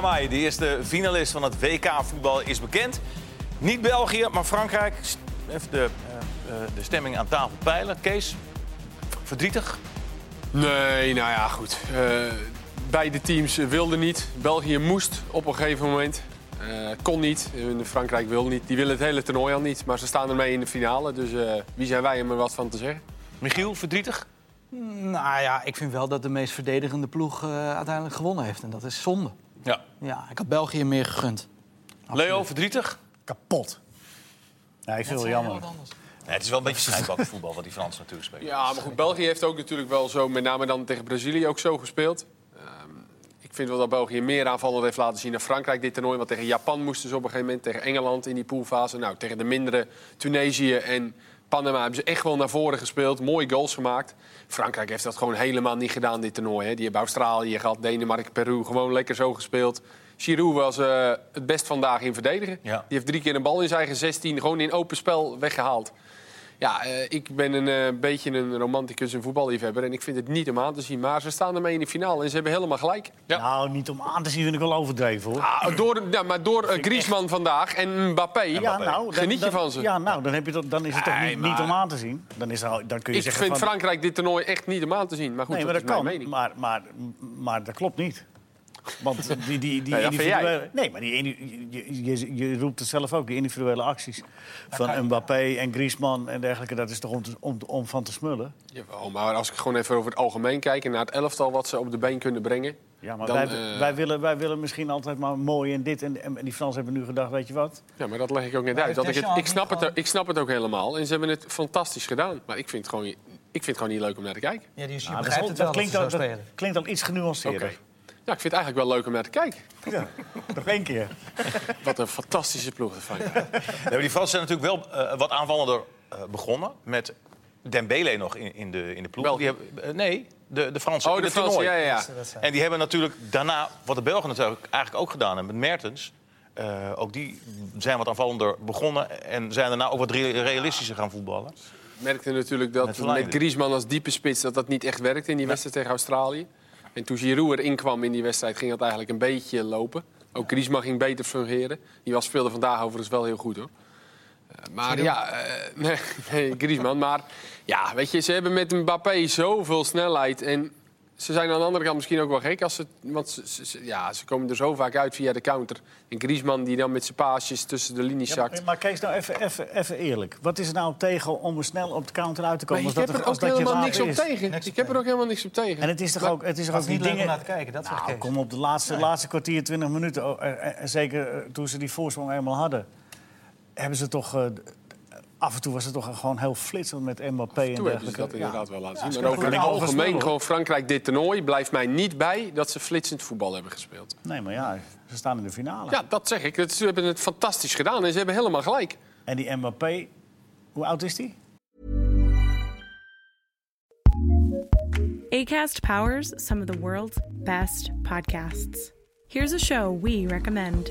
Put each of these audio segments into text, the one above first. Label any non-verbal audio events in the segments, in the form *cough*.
Amai, de eerste finalist van het WK-voetbal is bekend. Niet België, maar Frankrijk. Even de, uh, uh, de stemming aan tafel peilen. Kees, verdrietig? Nee, nou ja, goed. Uh, beide teams wilden niet. België moest op een gegeven moment. kon niet. Frankrijk wil niet. Die willen het hele toernooi al niet. Maar ze staan ermee in de finale. Dus wie zijn wij om er wat van te zeggen? Michiel, verdrietig? Nou ja, ik vind wel dat de meest verdedigende ploeg uiteindelijk gewonnen heeft. En dat is zonde. Ja. Ja, ik had België meer gegund. Absoluut. Leo, verdrietig? Kapot. Ja, ik vind het wel jammer. Nee, het is wel een beetje voetbal wat die Fransen natuurlijk spelen. Ja, maar goed, België heeft ook natuurlijk wel zo, met name dan tegen Brazilië, ook zo gespeeld. Um, ik vind wel dat België meer aanvallend heeft laten zien dan Frankrijk dit toernooi. Want tegen Japan moesten ze op een gegeven moment, tegen Engeland in die poolfase. Nou, tegen de mindere Tunesië en Panama hebben ze echt wel naar voren gespeeld. Mooie goals gemaakt. Frankrijk heeft dat gewoon helemaal niet gedaan, dit toernooi. Hè. Die hebben Australië gehad, Denemarken, Peru. Gewoon lekker zo gespeeld. Giroud was uh, het best vandaag in verdedigen. Ja. Die heeft drie keer een bal in zijn eigen 16 gewoon in open spel weggehaald. Ja, uh, ik ben een uh, beetje een romanticus en voetballiefhebber. En ik vind het niet om aan te zien. Maar ze staan ermee in de finale en ze hebben helemaal gelijk. Ja. Nou, niet om aan te zien vind ik wel overdreven, hoor. Ah, door, ja, maar door uh, Griezmann echt... vandaag en Mbappé, ja, nou, geniet je van ze. Ja, nou, dan, heb je dat, dan is het toch niet, maar... niet, om aan te zien? Dan, is er, dan kun je ik zeggen vind van... Frankrijk dit toernooi echt niet om aan te zien. Maar goed, nee, maar dat, dat, dat kan. Maar, maar, maar dat klopt niet. Want die, die, die individuele... Nee, maar die, je, je, je, roept het zelf ook, die individuele acties van Mbappé en Griezmann en dergelijke, dat is toch om, om, om van te smullen? Jawel, maar als ik gewoon even over het algemeen kijk en naar het elftal wat ze op de been kunnen brengen... Ja, maar dan, wij, uh... wij, willen, wij willen misschien altijd maar mooi en dit. En, en die Fransen hebben nu gedacht, weet je wat? Ja, maar dat leg ik ook net uit. Dat ik, het, ik, snap het, ik snap het ook helemaal. En ze hebben het fantastisch gedaan. Maar ik vind het gewoon, ik vind het gewoon niet leuk om naar te kijken. Ja, die is, je nou, begrijpt het wel dat, klinkt, al, dat klinkt al iets genuanceerder. Okay. Ja, ik vind het eigenlijk wel leuk om naar te kijken. Ja, nog één keer. *laughs* Wat een fantastische ploeg van ja, Die Fransen zijn natuurlijk wel uh, wat aanvallender uh, begonnen. Met Dembele nog in, in, de, in de ploeg. Die hebben, uh, nee, de, de Fransen. Oh, de Fransen, ja, ja. En die hebben natuurlijk daarna, wat de Belgen natuurlijk eigenlijk ook gedaan hebben met Mertens... ook die zijn wat aanvallender begonnen en zijn daarna ook wat realistischer gaan voetballen. merkte natuurlijk dat met, met Griezmann als diepe spits dat dat niet echt werkte in die wedstrijd tegen Australië. En toen Giroud erin kwam in die wedstrijd, ging dat eigenlijk een beetje lopen. Ook Griezmann ging beter fungeren. Die was, speelde vandaag overigens wel heel goed, hoor. Uh, maar ja, uh, nee, *laughs* nee, Griezmann. Maar ja, weet je, ze hebben met Mbappé zoveel snelheid. En ze zijn aan de andere kant misschien ook wel gek. Als ze, want ze, ze, ja, ze komen er zo vaak uit via de counter. En Griezmann die dan met zijn paasjes tussen de linies zakt. Ja, maar kijk nou even, even, even eerlijk. Wat is er nou tegen om er snel op de counter uit te komen? Maar ik heb er ook helemaal niks op tegen. ik heb er ook helemaal niks op tegen. En het is toch ook, het is toch ook niet dingen... naar te kijken, dat nou, kom op de laatste, nee. laatste kwartier, 20 minuten. Oh, en zeker toen ze die voorsprong eenmaal hadden. Hebben ze toch... Uh, af en toe was het toch gewoon heel flitsend met Mbappé en dergelijke. dat inderdaad ja. wel laten zien. maar over het algemeen, gewoon Frankrijk dit toernooi... blijft mij niet bij dat ze flitsend voetbal hebben gespeeld. Nee, maar ja, ze staan in de finale. Ja, dat zeg ik. Ze hebben het fantastisch gedaan en ze hebben helemaal gelijk. En die Mbappé, hoe oud is die? ACAST powers some of the world's best podcasts. Here's a show we recommend.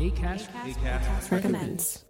ACAST, ACAST, ACAST recommends.